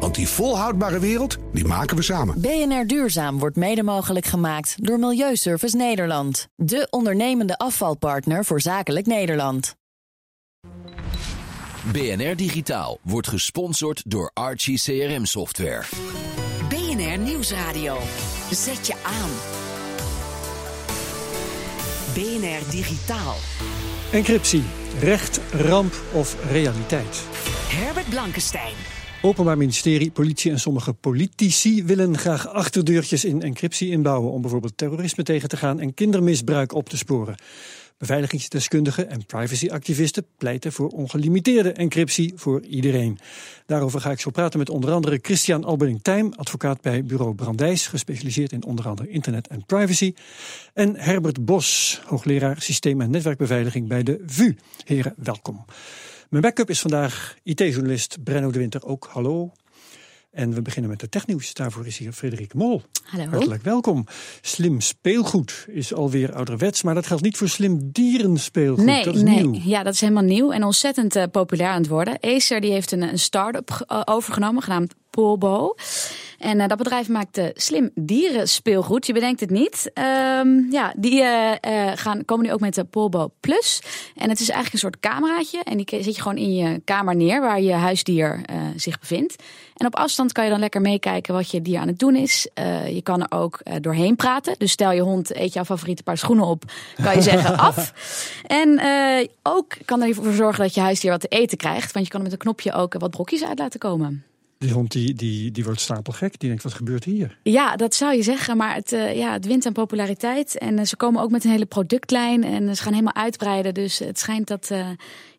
Want die volhoudbare wereld, die maken we samen. BNR Duurzaam wordt mede mogelijk gemaakt door Milieuservice Nederland. De ondernemende afvalpartner voor zakelijk Nederland. BNR Digitaal wordt gesponsord door Archie CRM Software. BNR Nieuwsradio. Zet je aan. BNR Digitaal. Encryptie, recht, ramp of realiteit? Herbert Blankenstein. Openbaar Ministerie, politie en sommige politici willen graag achterdeurtjes in encryptie inbouwen om bijvoorbeeld terrorisme tegen te gaan en kindermisbruik op te sporen. Beveiligingsdeskundigen en privacyactivisten pleiten voor ongelimiteerde encryptie voor iedereen. Daarover ga ik zo praten met onder andere Christian Albering-Tijm, advocaat bij bureau Brandijs, gespecialiseerd in onder andere internet en privacy. En Herbert Bos, hoogleraar systeem- en netwerkbeveiliging bij de VU. Heren, welkom. Mijn backup is vandaag IT-journalist Brenno de Winter. Ook hallo. En we beginnen met de technieuws. Daarvoor is hier Frederik Mol. Hallo. Hartelijk welkom. Slim speelgoed is alweer ouderwets, maar dat geldt niet voor slim dierenspeelgoed. Nee, dat is nee. nieuw. Ja, dat is helemaal nieuw en ontzettend eh, populair aan het worden. Acer die heeft een, een start-up eh, overgenomen genaamd Polbo. En eh, dat bedrijf maakt eh, slim dierenspeelgoed. Je bedenkt het niet. Ehm, ja, die eh, gaan, komen nu ook met de Polbo Plus. En het is eigenlijk een soort cameraatje. En die zet je gewoon in je kamer neer waar je huisdier zich bevindt. En op afstand kan je dan lekker meekijken wat je dier aan het doen is. Je kan er ook doorheen praten. Dus stel je hond eet jouw favoriete paar schoenen op, kan je zeggen af. En ook kan er ervoor zorgen dat je huisdier wat te eten krijgt. Want je kan er met een knopje ook wat brokjes uit laten komen. Die hond die, die, die wordt stapelgek. Die denkt, wat gebeurt hier? Ja, dat zou je zeggen. Maar het, eh, ja, het wint aan populariteit. En eh, ze komen ook met een hele productlijn. En ze gaan helemaal uitbreiden. Dus het schijnt dat eh,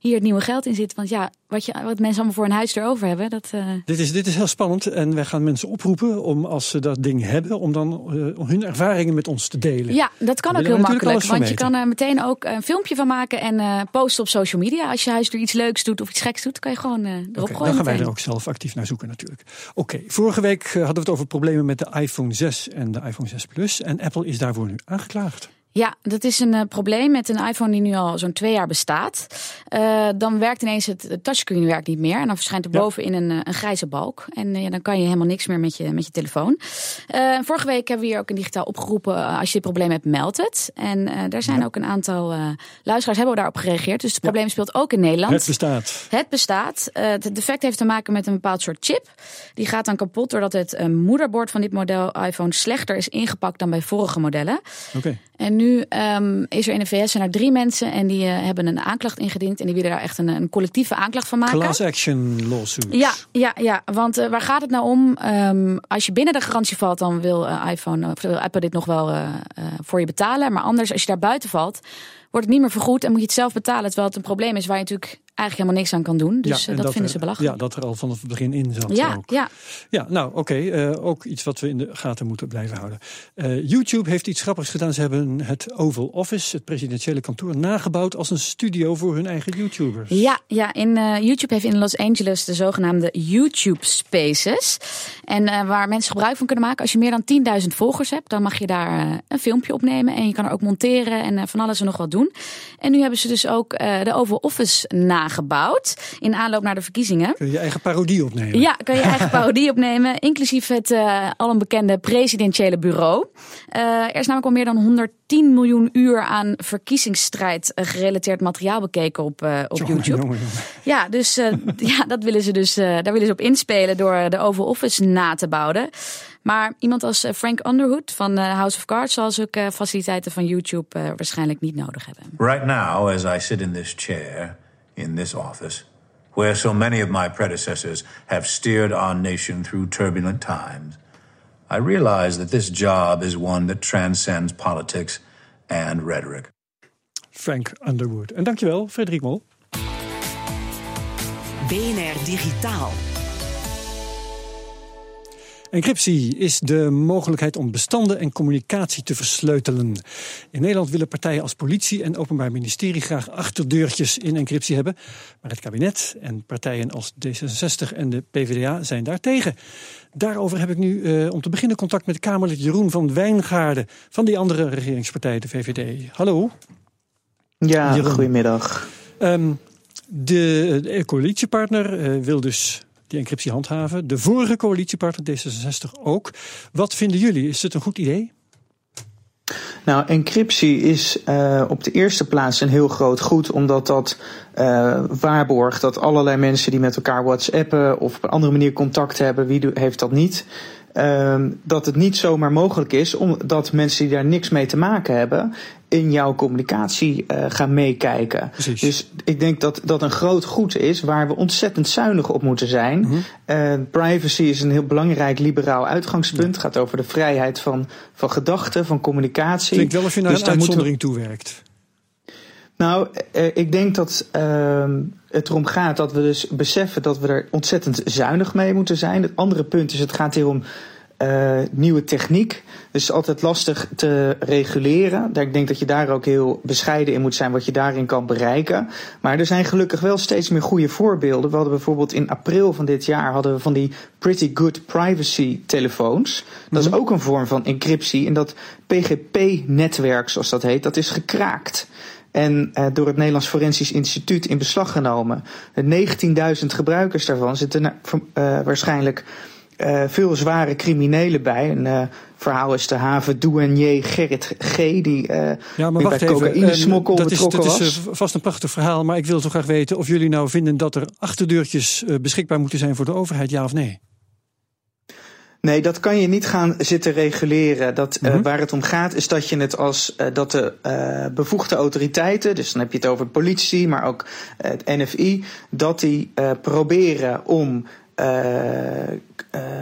hier het nieuwe geld in zit. Want ja, wat, je, wat mensen allemaal voor een huis erover hebben, dat... eh, Dit is, dit is heel spannend en wij gaan mensen oproepen om als ze dat ding hebben, om dan eh, hun ervaringen met ons te delen. Ja, dat kan ook heel makkelijk. Want je kan er meteen ook een filmpje van maken en eh, posten op social media. Als je huisdier iets leuks doet of iets geks doet, kan je gewoon eh, erop gooien. dan gaan wij meteen. er ook zelf actief naar zoeken natuurlijk. Oké, vorige week eh, hadden we het over problemen met de iPhone 6 en de iPhone 6 Plus. En Apple is daarvoor nu aangeklaagd. Ja, dat is een eh, probleem met een iPhone die nu al zo'n twee jaar bestaat. Eh, dan werkt ineens het, het touchscreen werkt niet meer. En dan verschijnt er Ja. bovenin een, eh, een grijze balk. En ja, dan kan je helemaal niks meer met je, met je telefoon. Vorige week hebben we hier ook in digitaal opgeroepen. als je dit probleem hebt, meld het. En daar zijn ook een aantal luisteraars hebben daarop gereageerd. Dus het probleem speelt ook in Nederland. Het bestaat. Het bestaat. Het defect heeft te maken met een bepaald soort chip. Die gaat dan kapot doordat het moederbord van dit model iPhone slechter is ingepakt dan bij vorige modellen. Oké. En nu ehm, is er in de VS zijn er drie mensen en die eh, hebben een aanklacht ingediend. En die willen daar echt een, een collectieve aanklacht van maken. Class action lawsuit. Ja, ja, ja, want eh, waar gaat het nou om? Ehm, als je binnen de garantie valt, dan wil eh, iPhone of wil Apple dit nog wel voor je betalen. Maar anders, als je daar buiten valt, wordt het niet meer vergoed en moet je het zelf betalen. Terwijl het een probleem is waar je natuurlijk eigenlijk helemaal niks aan kan doen. Dus Ja, eh, dat, vinden ze belachelijk. Ja, dat er al vanaf het begin in zat. ja, ook. ja. Ja, nou oké, eh, ook iets wat we in de gaten moeten blijven houden. Eh, YouTube heeft iets grappigs gedaan. Ze hebben het Oval Office, het presidentiële kantoor, nagebouwd als een studio voor hun eigen YouTubers. Ja, ja in, YouTube heeft in Los Angeles de zogenaamde YouTube Spaces. En waar mensen gebruik van kunnen maken. Als je meer dan 10.000 volgers hebt, dan mag je daar een filmpje opnemen. En je kan er ook monteren en van alles en nog wat doen. En nu hebben ze dus ook de Oval Office nagebouwd. In aanloop naar de verkiezingen. Kun je je eigen parodie opnemen? Ja, kan je eigen parodie opnemen, inclusief het uh, al een bekende presidentiële bureau. Uh, er is namelijk al meer dan 110 miljoen uur aan verkiezingsstrijd uh, gerelateerd materiaal bekeken op, uh, op Jongen, YouTube. jongen, jongen. Ja, dus uh, ja, dat willen ze dus, uh, daar willen ze op inspelen door de Oval Office na te bouwen. Maar iemand als Frank Underwood van House of Cards zal zulke faciliteiten van YouTube waarschijnlijk niet nodig hebben. Right now, as I sit in this chair, in this office, where so many of my predecessors have steered our nation through turbulent times, I realize that this job is one that transcends politics and rhetoric. Frank Underwood. En dankjewel, Frederik Mol. Encryptie is de mogelijkheid om bestanden en communicatie te versleutelen. In Nederland willen partijen als politie en openbaar ministerie graag achterdeurtjes in encryptie hebben. Maar het kabinet en partijen als D66 en de PvdA zijn daar tegen. Daarover heb ik nu uh, om te beginnen contact met Kamerlid Jeroen van Wijngaarden van die andere regeringspartij, de VVD. Hallo. Ja, Jeroen. goedemiddag. Um, de, de coalitiepartner uh, wil dus die encryptie handhaven. De vorige coalitiepartner D66 ook. Wat vinden jullie? Is het een goed idee? Nou, encryptie is uh, op de eerste plaats een heel groot goed, omdat dat uh, waarborgt dat allerlei mensen die met elkaar WhatsAppen of op een andere manier contact hebben, wie heeft dat niet? Uh, dat het niet zomaar mogelijk is omdat mensen die daar niks mee te maken hebben in jouw communicatie uh, gaan meekijken. Dus ik denk dat dat een groot goed is waar we ontzettend zuinig op moeten zijn. Mm -hmm. privacy is een heel belangrijk liberaal uitgangspunt. Het gaat over de vrijheid van, van gedachten, van communicatie. Klinkt wel of je naar dus een uitzondering toe toewerkt. Nou, uh, ik denk dat ehm, het erom gaat dat we dus beseffen dat we er ontzettend zuinig mee moeten zijn. Het andere punt is, het gaat hier om uh, nieuwe techniek. Dus altijd lastig te reguleren. Ik denk dat je daar ook heel bescheiden in moet zijn wat je daarin kan bereiken. Maar er zijn gelukkig wel steeds meer goede voorbeelden. We hadden bijvoorbeeld in april van dit jaar hadden we van die Pretty Good Privacy telefoons. Dat is mhm. ook een vorm van encryptie. En dat PGP-netwerk, zoals dat heet, dat is gekraakt. En uh, door het Nederlands Forensisch Instituut in beslag genomen. 19.000 gebruikers daarvan zitten uh, waarschijnlijk uh, veel zware criminelen bij. Een verhaal is de haven-douanier Gerrit G. Die, ja, maar wacht bij cocaïnesmokkel betrokken was. Dat is vast een prachtig verhaal, maar ik wil toch graag weten... of jullie nou vinden dat er achterdeurtjes beschikbaar moeten zijn voor de overheid, ja of nee? Nee, dat kan je niet gaan zitten reguleren. Dat, mm -hmm. uh, waar het om gaat is dat je het als uh, dat de uh, bevoegde autoriteiten, dus dan heb je het over politie, maar ook het NFI, dat die proberen om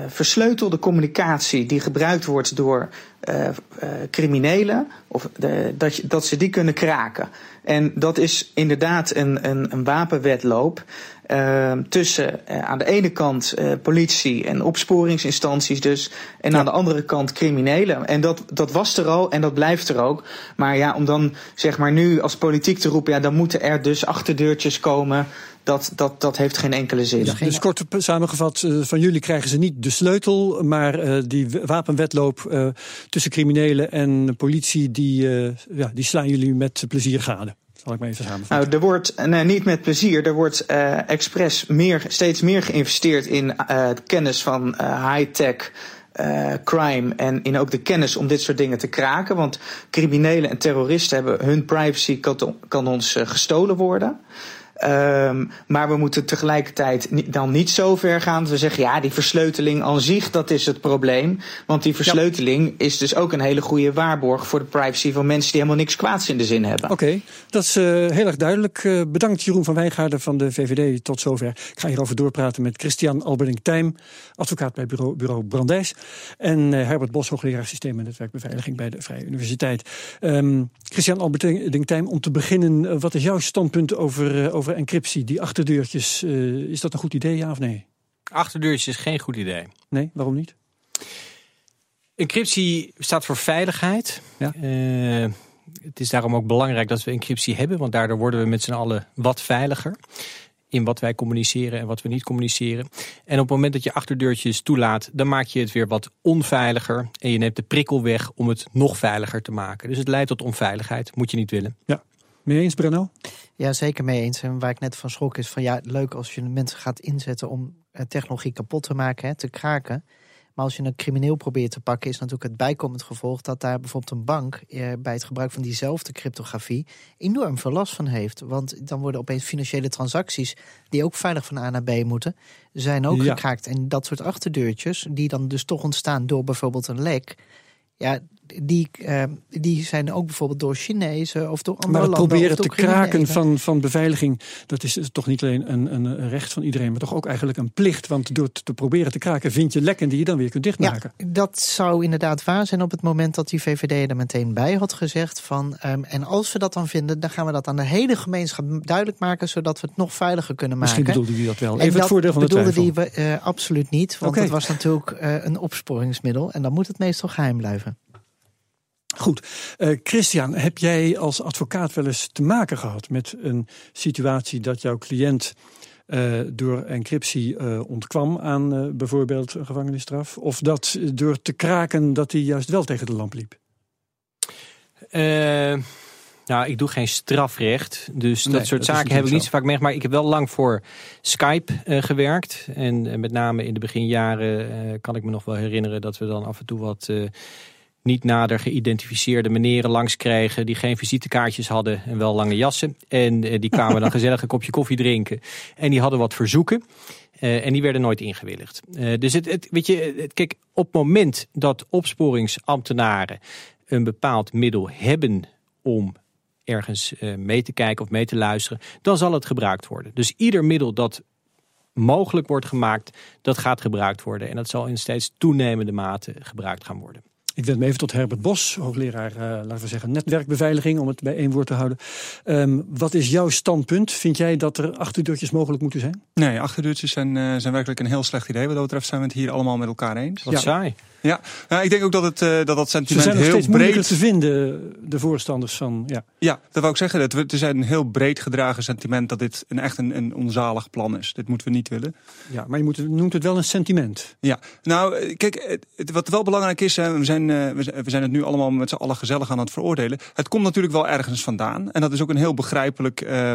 versleutelde communicatie die gebruikt wordt door criminelen, of de, dat, je, dat ze die kunnen kraken. En dat is inderdaad een, een, een wapenwetloop. Uh, tussen uh, aan de ene kant uh, politie en opsporingsinstanties dus. En ja. aan de andere kant criminelen. En dat, dat was er al en dat blijft er ook. Maar ja, om dan zeg maar nu als politiek te roepen, ja, dan moeten er dus achterdeurtjes komen. Dat, dat, dat heeft geen enkele zin. Ja, dus kort samengevat, van jullie krijgen ze niet de sleutel, maar die wapenwetloop tussen criminelen en politie, die, ja, die slaan jullie met plezier gade. Zal ik. Nou, er wordt nee, niet met plezier. Er wordt uh, expres meer, steeds meer geïnvesteerd in uh, kennis van uh, high-tech. Crime en in ook de kennis om dit soort dingen te kraken. Want criminelen en terroristen hebben hun privacy kan, ons gestolen worden. Um, maar we moeten tegelijkertijd dan niet zo ver gaan. We zeggen ja, die versleuteling aan zich, dat is het probleem. Want die versleuteling ja. is dus ook een hele goede waarborg voor de privacy van mensen die helemaal niks kwaads in de zin hebben. Oké, okay, dat is uh, heel erg duidelijk. Uh, bedankt Jeroen van Wijngaarden van de VVD tot zover. Ik ga hierover doorpraten met Christian Alberding-Tijm, advocaat bij bureau, bureau Brandijs. En uh, Herbert Bos, hoogleraar systeem en netwerkbeveiliging bij de Vrije Universiteit. Um, Christian Alberding-Tijm, om te beginnen, wat is jouw standpunt over, over encryptie, die achterdeurtjes, uh, is dat een goed idee, ja of nee? Achterdeurtjes is geen goed idee. Nee, waarom niet? Encryptie staat voor veiligheid. Ja. Uh, het is daarom ook belangrijk dat we encryptie hebben, want daardoor worden we met z'n allen wat veiliger in wat wij communiceren en wat we niet communiceren. En op het moment dat je achterdeurtjes toelaat, dan maak je het weer wat onveiliger. En je neemt de prikkel weg om het nog veiliger te maken. Dus het leidt tot onveiligheid. Moet je niet willen. Ja. Mee eens, Bruno? Ja, zeker mee eens. En waar ik net van schrok is van ja, leuk als je mensen gaat inzetten om technologie kapot te maken, hè, te kraken. Maar als je een crimineel probeert te pakken, is natuurlijk het bijkomend gevolg dat daar bijvoorbeeld een bank eh, bij het gebruik van diezelfde cryptografie enorm veel last van heeft. Want dan worden opeens financiële transacties, die ook veilig van A naar B moeten, zijn ook ja. gekraakt. En dat soort achterdeurtjes, die dan dus toch ontstaan door bijvoorbeeld een lek Ja, die, uh, die zijn ook bijvoorbeeld door Chinezen of door andere maar het landen. proberen of te kraken van, van beveiliging, dat is toch niet alleen een, een recht van iedereen, maar toch ook eigenlijk een plicht. Want door te proberen te kraken vind je lekken die je dan weer kunt dichtmaken. Ja, dat zou inderdaad waar zijn op het moment dat die VVD er meteen bij had gezegd van... Um, en als we dat dan vinden, dan gaan we dat aan de hele gemeenschap duidelijk maken... zodat we het nog veiliger kunnen maken. Misschien bedoelde hij dat wel. En Even het dat voordeel van de bedoelde twijfel. die uh, absoluut niet, want Oké. het was natuurlijk uh, een opsporingsmiddel... en dan moet het meestal geheim blijven. Goed. Uh, Christian, heb jij als advocaat wel eens te maken gehad met een situatie dat jouw cliënt uh, door encryptie uh, ontkwam aan bijvoorbeeld een gevangenisstraf? Of dat door te kraken dat hij juist wel tegen de lamp liep? nou, ik doe geen strafrecht. Dus Nee, dat soort dat zaken heb ik niet zo vaak meegemaakt. Maar ik heb wel lang voor Skype gewerkt. En met name in de beginjaren kan ik me nog wel herinneren dat we dan af en toe wat niet nader geïdentificeerde meneren langs kregen die geen visitekaartjes hadden en wel lange jassen. En uh, die kwamen dan gezellig een kopje koffie drinken. En die hadden wat verzoeken. Uh, en die werden nooit ingewilligd. Uh, dus het, het, weet je, het, kijk, op het moment dat opsporingsambtenaren een bepaald middel hebben om ergens mee te kijken of mee te luisteren, dan zal het gebruikt worden. Dus ieder middel dat mogelijk wordt gemaakt, dat gaat gebruikt worden. En dat zal in steeds toenemende mate gebruikt gaan worden. Ik wend me even tot Herbert Bos, hoogleraar, uh, laten we zeggen, netwerkbeveiliging, om het bij één woord te houden. Um, wat is jouw standpunt? Vind jij dat er achterdeurtjes mogelijk moeten zijn? Nee, achterdeurtjes zijn, uh, zijn werkelijk een heel slecht idee. Wat dat betreft zijn we het hier allemaal met elkaar eens. Wat ja. saai. Ja, nou, ik denk ook dat het, uh, dat, dat sentiment Ze zijn nog heel steeds moeilijker breed te vinden, de voorstanders van. Ja, ja dat wou ik zeggen. Het, het is een heel breed gedragen sentiment dat dit een, echt een, een onzalig plan is. Dit moeten we niet willen. Ja, maar je moet, noemt het wel een sentiment. Ja, nou, kijk, het, het, wat wel belangrijk is, we zijn, uh, we zijn het nu allemaal met z'n allen gezellig aan het veroordelen. Het komt natuurlijk wel ergens vandaan. En dat is ook een heel begrijpelijk. Uh,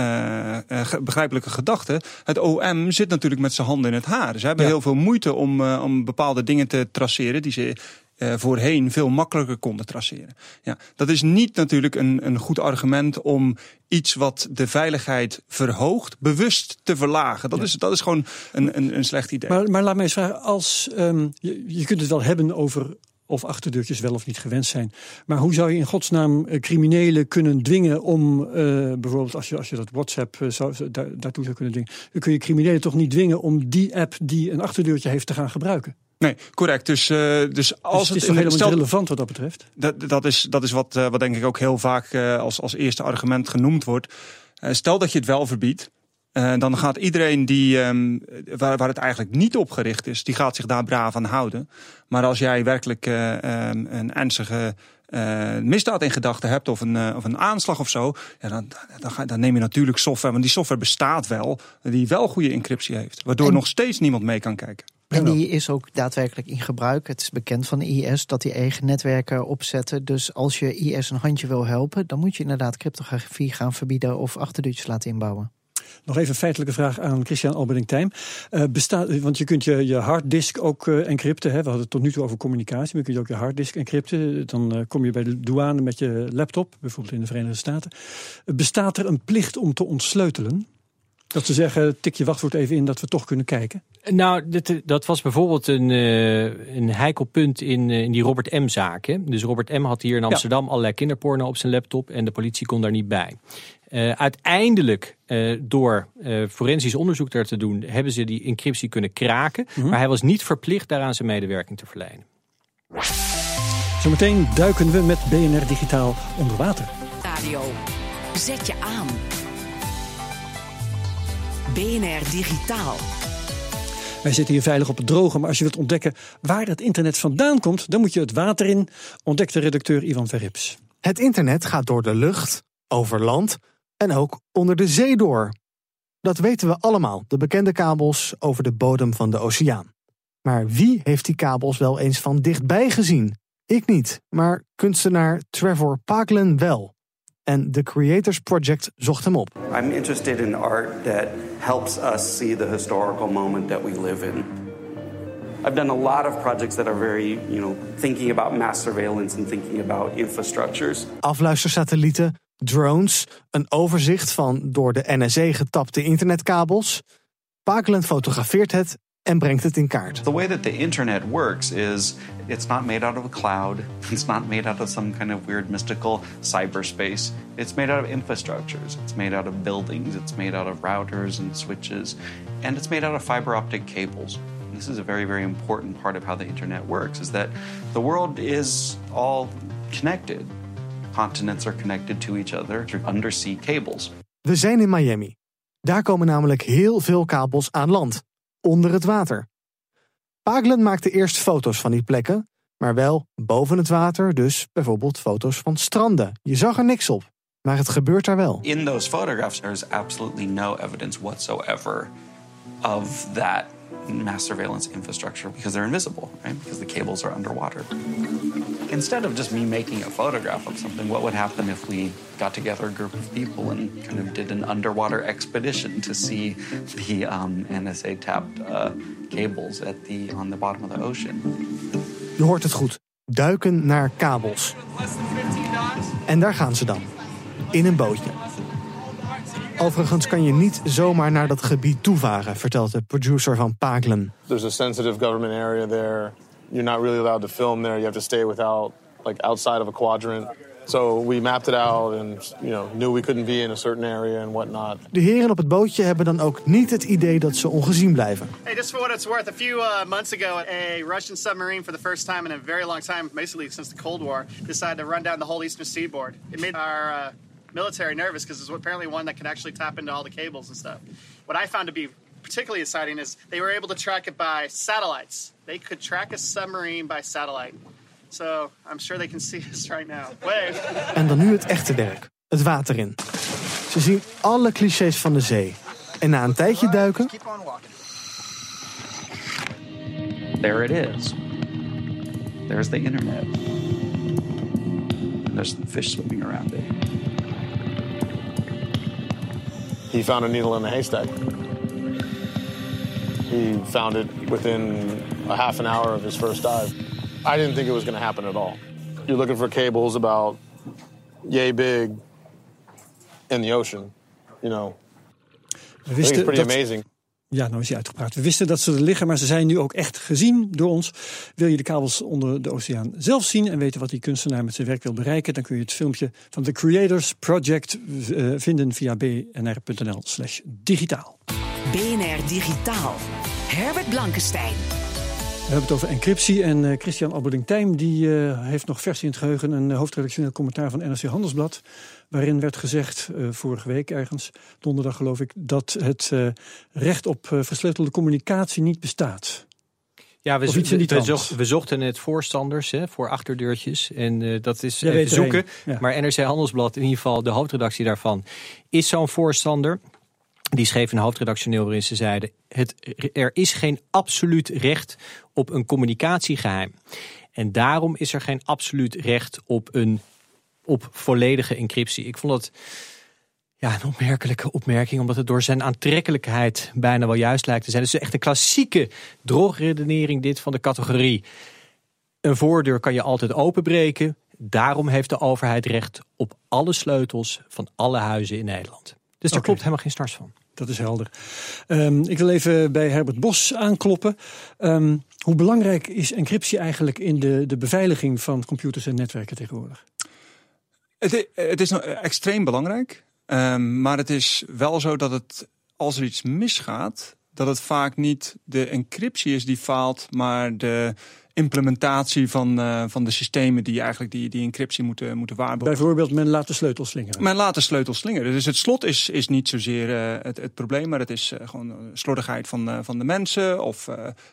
uh, begrijpelijke gedachte. Het OM zit natuurlijk met zijn handen in het haar. Ze hebben Ja. heel veel moeite om, uh, om bepaalde dingen te traceren die ze uh, voorheen veel makkelijker konden traceren. Ja, dat is niet natuurlijk een, een goed argument om iets wat de veiligheid verhoogt, bewust te verlagen. Dat, Ja. is, dat is gewoon een, een, een slecht idee. Maar, maar laat mij eens vragen, als, um, je, je kunt het wel hebben over of achterdeurtjes wel of niet gewenst zijn. Maar hoe zou je in godsnaam uh, criminelen kunnen dwingen om, uh, bijvoorbeeld als je, als je dat WhatsApp uh, zou, daar, daartoe zou kunnen dwingen, dan kun je criminelen toch niet dwingen om die app die een achterdeurtje heeft te gaan gebruiken? Nee, correct. Dus, uh, dus als dus het is toch helemaal stel, relevant wat dat betreft? Dat, dat, is, dat is wat, wat denk ik ook heel vaak als, als eerste argument genoemd wordt. stel dat je het wel verbiedt. Uh, dan gaat iedereen die, um, waar, waar het eigenlijk niet op gericht is, die gaat zich daar braaf aan houden. Maar als jij werkelijk uh, um, een ernstige uh, misdaad in gedachten hebt of een, uh, of een aanslag of zo, ja, dan, dan, ga, dan neem je natuurlijk software, want die software bestaat wel, die wel goede encryptie heeft, waardoor En- nog steeds niemand mee kan kijken. En die is ook daadwerkelijk in gebruik. Het is bekend van de IS dat die eigen netwerken opzetten. Dus als je IS een handje wil helpen, dan moet je inderdaad cryptografie gaan verbieden of achterdeurtjes laten inbouwen. Nog even een feitelijke vraag aan Christian Alberding-Tijm. Uh, bestaat, want je kunt je, je harddisk ook uh, encrypten. Hè? We hadden het tot nu toe over communicatie, maar je kunt ook je harddisk encrypten. Dan uh, kom je bij de douane met je laptop, bijvoorbeeld in de Verenigde Staten. bestaat er een plicht om te ontsleutelen? Dat ze zeggen, tik je wachtwoord even in dat we toch kunnen kijken. Nou, dit, dat was bijvoorbeeld een, uh, een heikel punt in, uh, in die Robert M-zaak. Dus Robert M. had hier in Amsterdam allerlei kinderporno op zijn laptop en de politie kon daar niet bij. Uh, uiteindelijk, uh, door uh, forensisch onderzoek daar te doen, hebben ze die encryptie kunnen kraken. Mhm. Maar hij was niet verplicht daaraan zijn medewerking te verlenen. Zometeen duiken we met BNR Digitaal onder water. Radio. Zet je aan. BNR Digitaal. Wij zitten hier veilig op het droge, maar als je wilt ontdekken waar het internet vandaan komt, dan moet je het water in, ontdekt de redacteur Ivan Verrips. Het internet gaat door de lucht, over land en ook onder de zee door. Dat weten we allemaal, de bekende kabels over de bodem van de oceaan. Maar wie heeft die kabels wel eens van dichtbij gezien? Ik niet, maar kunstenaar Trevor Paglen wel. En The Creators Project zocht hem op. I'm interested in art that helps us see the historical moment that we live in. I've done a lot of projects that are very, you know, thinking about mass surveillance and thinking about infrastructures. Afluistersatellieten, drones, een overzicht van door de NSA getapte internetkabels. Paglen fotografeert het en brengt het in kaart. The way that the internet works is it's not made out of a cloud. It's not made out of some kind of weird mystical cyberspace. It's made out of infrastructures. It's made out of buildings. It's made out of routers and switches. And it's made out of fiber optic cables. This is a very, very important part of how the internet works is that the world is all connected. Continents are connected to each other through undersea cables. We zijn in Miami. Daar komen namelijk heel veel kabels aan land, onder het water. Paglen maakte eerst foto's van die plekken, maar wel boven het water, dus bijvoorbeeld foto's van stranden. Je zag er niks op, maar het gebeurt daar wel. In those photographs, there's absolutely no evidence whatsoever of that mass surveillance infrastructure because they're invisible, right? Because the cables are underwater. Instead of just me making a photograph of something, what would happen if we got together a group of people and kind of did an underwater expedition to see the um, NSA tapped uh, cables at the on the bottom of the ocean? Je hoort het goed. Duiken naar kabels. En daar gaan ze dan. In een bootje. Overigens kan je niet zomaar naar dat gebied toevaren, vertelt de producer van Paglen. There's a sensitive government area there. You're not really allowed to film there. You have to stay without, like, outside of a quadrant. So we mapped it out and you know knew we couldn't be in a certain area and whatnot. De heren op het bootje hebben dan ook niet het idee dat ze ongezien blijven. Hey, just for what it's worth, a few uh, months ago, a Russian submarine, for the first time in a very long time, basically since the Cold War, decided to run down the whole eastern seaboard. It made our uh, military nervous because it's apparently one that can actually tap into all the cables and stuff. What I found to be particularly exciting is they were able to track it by satellites. They could track a submarine by satellite. So I'm sure they can see us right now. Wave. En dan nu het echte werk. Het water in. Ze zien alle clichés van de zee. En na een tijdje duiken... There it is. There's the internet. And there's fish swimming around it. He found a needle in a haystack. He found it within a half an hour of his first dive. I didn't think it was going to happen at all. You're looking for cables about yay big in the ocean, you know. I think it's pretty dat- amazing. Ja, nou is hij uitgepraat. We wisten dat ze er liggen, maar ze zijn nu ook echt gezien door ons. Wil je de kabels onder de oceaan zelf zien en weten wat die kunstenaar met zijn werk wil bereiken, dan kun je het filmpje van The Creators Project eh, vinden via bnr.nl/slash digitaal. BNR Digitaal. Herbert Blankenstein. We hebben het over encryptie en eh, Christian Alberding-Tijm die eh, heeft nog vers in het geheugen een eh, hoofdredactioneel commentaar van NRC Handelsblad. Waarin werd gezegd, vorige week ergens, donderdag geloof ik, dat het recht op versleutelde communicatie niet bestaat. Ja, we, we, zochten, we zochten net voorstanders hè, voor achterdeurtjes. En dat is zoeken. ja. Maar NRC Handelsblad, in ieder geval de hoofdredactie daarvan, is zo'n voorstander. Die schreef een hoofdredactioneel waarin ze zeiden: het, er is geen absoluut recht op een communicatiegeheim. En daarom is er geen absoluut recht op een op volledige encryptie. Ik vond dat ja, een opmerkelijke opmerking, omdat het door zijn aantrekkelijkheid bijna wel juist lijkt te zijn. Het is echt een klassieke drogredenering dit van de categorie. Een voordeur kan je altijd openbreken. Daarom heeft de overheid recht op alle sleutels van alle huizen in Nederland. Dus daar klopt helemaal geen stars van. Dat is helder. Ehm, ik wil even bij Herbert Bos aankloppen. Ehm, hoe belangrijk is encryptie eigenlijk in de, de beveiliging van computers en netwerken tegenwoordig? Het, het is extreem belangrijk. Ehm, maar het is wel zo dat het, als er iets misgaat, dat het vaak niet de encryptie is die faalt, maar de implementatie van, eh, van de systemen die eigenlijk die, die encryptie moeten, moeten waarborgen. Bijvoorbeeld, men laat de sleutel slingeren. Men laat de sleutel slingeren. Dus het slot is, is niet zozeer eh, het, het probleem, maar het is eh, gewoon slordigheid van, van de mensen of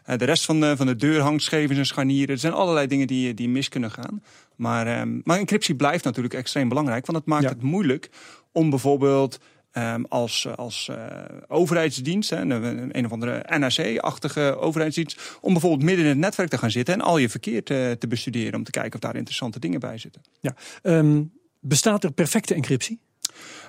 de rest van de, van de deur hangt scheef zijn scharnieren. Er zijn allerlei dingen die, die mis kunnen gaan. Maar, ehm, maar encryptie blijft natuurlijk extreem belangrijk, want het maakt Ja. het moeilijk om bijvoorbeeld ehm, als, als eh, overheidsdienst, hè, een, of andere NRC-achtige overheidsdienst, om bijvoorbeeld midden in het netwerk te gaan zitten en al je verkeer te, te bestuderen om te kijken of daar interessante dingen bij zitten. Ja. Ehm, bestaat er perfecte encryptie?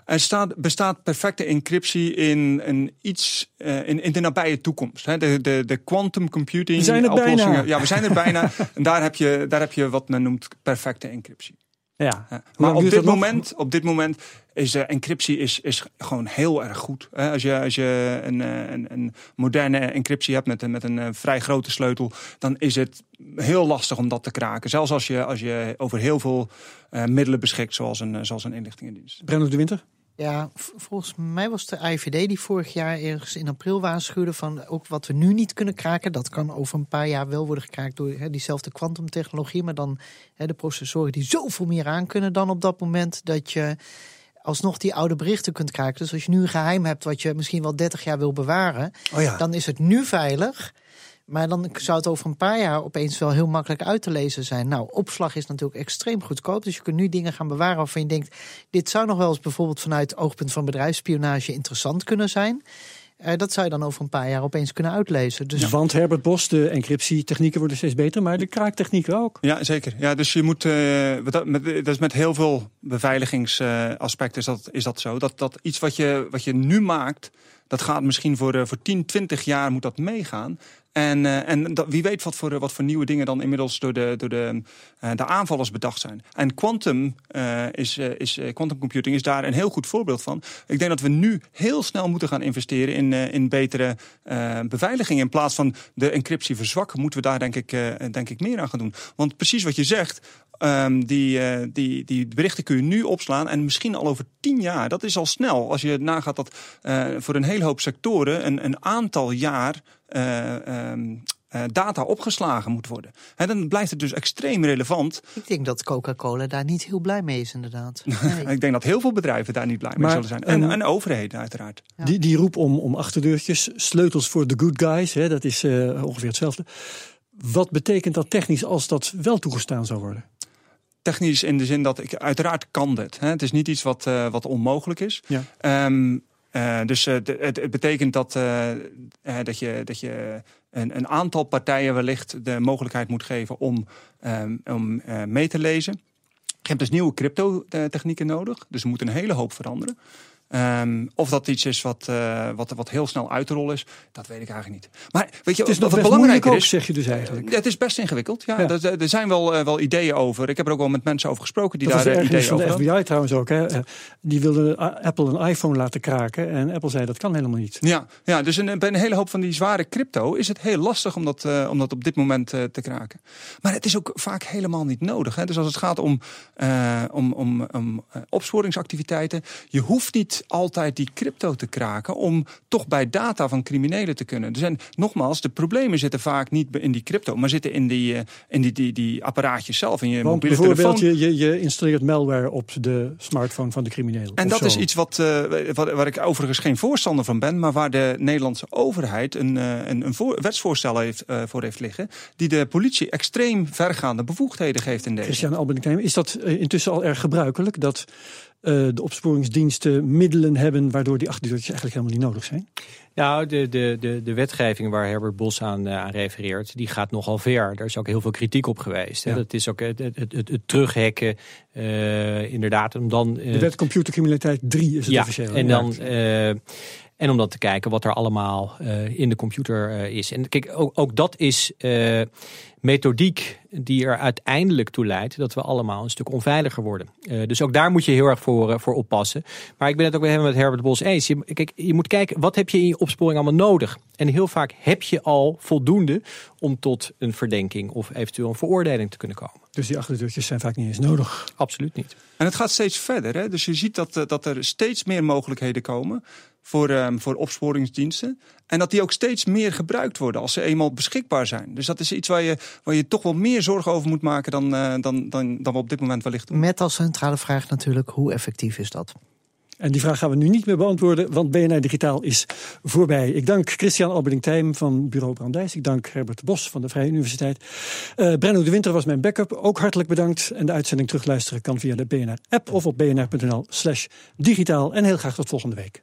Er staat, bestaat perfecte encryptie in, een iets, eh, in, in de nabije toekomst. Hè. De, de, de quantum computing We zijn er oplossingen. bijna. Ja, we zijn er bijna. En daar heb, je, daar heb je wat men noemt perfecte encryptie. Ja. Maar op dit, moment, op dit moment is uh, encryptie is, is gewoon heel erg goed. Als je, als je een, een, een moderne encryptie hebt met, met een vrij grote sleutel, dan is het heel lastig om dat te kraken. Zelfs als je, als je over heel veel middelen beschikt, zoals een, zoals een inlichtingendienst. Brenno de Winter? Ja, volgens mij was de IVD die vorig jaar ergens in april waarschuwde van ook wat we nu niet kunnen kraken, dat kan over een paar jaar wel worden gekraakt door hè, diezelfde kwantumtechnologie, maar dan hè, de processoren die zoveel meer aan kunnen dan op dat moment dat je alsnog die oude berichten kunt kraken. Dus als je nu een geheim hebt wat je misschien wel 30 jaar wil bewaren, oh ja. dan is het nu veilig. Maar dan zou het over een paar jaar opeens wel heel makkelijk uit te lezen zijn. Nou, opslag is natuurlijk extreem goedkoop. Dus je kunt nu dingen gaan bewaren waarvan je denkt... dit zou nog wel eens bijvoorbeeld vanuit het oogpunt van bedrijfsspionage interessant kunnen zijn. Uh, dat zou je dan over een paar jaar opeens kunnen uitlezen. Dus... Ja, want Herbert Bos, de encryptietechnieken worden steeds beter, maar de kraaktechnieken ook. Ja, zeker. Ja, dus je moet, uh, dat, met, dat is met heel veel beveiligingsaspecten is, dat, is dat zo. Dat, dat iets wat je, wat je nu maakt, dat gaat misschien voor, uh, voor 10, 20 jaar moet dat meegaan. En, uh, en wie weet wat voor, wat voor nieuwe dingen dan inmiddels door de, door de, uh, de aanvallers bedacht zijn. En quantum, uh, is, is, quantum computing is daar een heel goed voorbeeld van. Ik denk dat we nu heel snel moeten gaan investeren in, in betere beveiliging. In plaats van de encryptie verzwakken, moeten we daar denk ik, denk ik meer aan gaan doen. Want precies wat je zegt, Um, die, uh, die, die berichten kun je nu opslaan en misschien al over tien jaar. Dat is al snel. Als je nagaat dat uh, voor een hele hoop sectoren een, een aantal jaar uh, um, data opgeslagen moet worden. En dan blijft het dus extreem relevant. Ik denk dat Coca-Cola daar niet heel blij mee is, inderdaad. Nee. ik denk dat heel veel bedrijven daar niet blij mee zullen zijn. En, en overheden, uiteraard. Ja. Die, die roep om, om achterdeurtjes, sleutels voor de good guys, hè, dat is ongeveer hetzelfde. Wat betekent dat technisch als dat wel toegestaan zou worden? Technisch in de zin dat ik uiteraard kan dit. Hè. Het is niet iets wat, uh, wat onmogelijk is. Ja. Um, uh, dus uh, het, het, betekent dat, dat je, dat je een, een, aantal partijen wellicht de mogelijkheid moet geven om, um, om mee te lezen. Je hebt dus nieuwe crypto-technieken nodig. Dus er moet een hele hoop veranderen. Um, of dat iets is wat, uh, wat, wat heel snel uit te rollen is, dat weet ik eigenlijk niet. Maar weet je, het is wat nog belangrijker is, zeg je dus eigenlijk. Het is best ingewikkeld. Ja, ja. Er, er, zijn wel, uh, wel ideeën over. Ik heb er ook wel met mensen over gesproken die dat daar ideeën van over de hadden. FBI trouwens ook. Hè. Die wilde Apple een iPhone laten kraken en Apple zei dat kan helemaal niet. Ja, ja dus een, bij een hele hoop van die zware crypto is het heel lastig om dat, uh, om dat op dit moment te kraken. Maar het is ook vaak helemaal niet nodig. Hè. Dus als het gaat om, om, om, om opsporingsactiviteiten, je hoeft niet altijd die crypto te kraken om toch bij data van criminelen te kunnen. Dus en nogmaals, de problemen zitten vaak niet in die crypto, maar zitten in die, uh, in die, die, die apparaatjes zelf, in je Want mobiele bijvoorbeeld telefoon. Je, je, je installeert malware op de smartphone van de criminelen. En dat zo. is iets wat, uh, wat, waar ik overigens geen voorstander van ben, maar waar de Nederlandse overheid een, uh, een, een voor, wetsvoorstel heeft, uh, voor heeft liggen, die de politie extreem vergaande bevoegdheden geeft in deze. Christian Albenikheim, is dat intussen al erg gebruikelijk dat uh, de opsporingsdiensten middelen hebben waardoor die achterdeurtjes eigenlijk helemaal niet nodig zijn? Nou, de, de, de, de wetgeving waar Herbert Bos aan, uh, aan refereert, die gaat nogal ver. Daar is ook heel veel kritiek op geweest. Ja. Dat is ook het, het, het, het terughacken, uh, inderdaad. Om dan, de wet computercriminaliteit 3 is het ja, officieel. En dan... En om dan te kijken wat er allemaal uh, in de computer uh, is. En kijk, ook, ook dat is uh, methodiek die er uiteindelijk toe leidt dat we allemaal een stuk onveiliger worden. dus ook daar moet je heel erg voor, voor oppassen. Maar ik ben het ook helemaal met Herbert Bos eens. Je, kijk, je moet kijken, wat heb je in je opsporing allemaal nodig? En heel vaak heb je al voldoende om tot een verdenking of eventueel een veroordeling te kunnen komen. Dus die achterdeurtjes zijn vaak niet eens nodig? Absoluut niet. En het gaat steeds verder. Hè? Dus je ziet dat, dat er steeds meer mogelijkheden komen voor, um, voor opsporingsdiensten. En dat die ook steeds meer gebruikt worden als ze eenmaal beschikbaar zijn. Dus dat is iets waar je, waar je toch wel meer zorgen over moet maken dan, uh, dan, dan, dan we op dit moment wellicht doen. Met als centrale vraag natuurlijk, hoe effectief is dat? En die vraag gaan we nu niet meer beantwoorden, want BNR Digitaal is voorbij. Ik dank Christian Alberding-Tijm van Bureau Brandijs. Ik dank Herbert Bos van de Vrije Universiteit. Uh, Brenno de Winter was mijn backup. Ook hartelijk bedankt. En de uitzending terugluisteren kan via de BNR-app of op bnr.nl slash digitaal. En heel graag tot volgende week.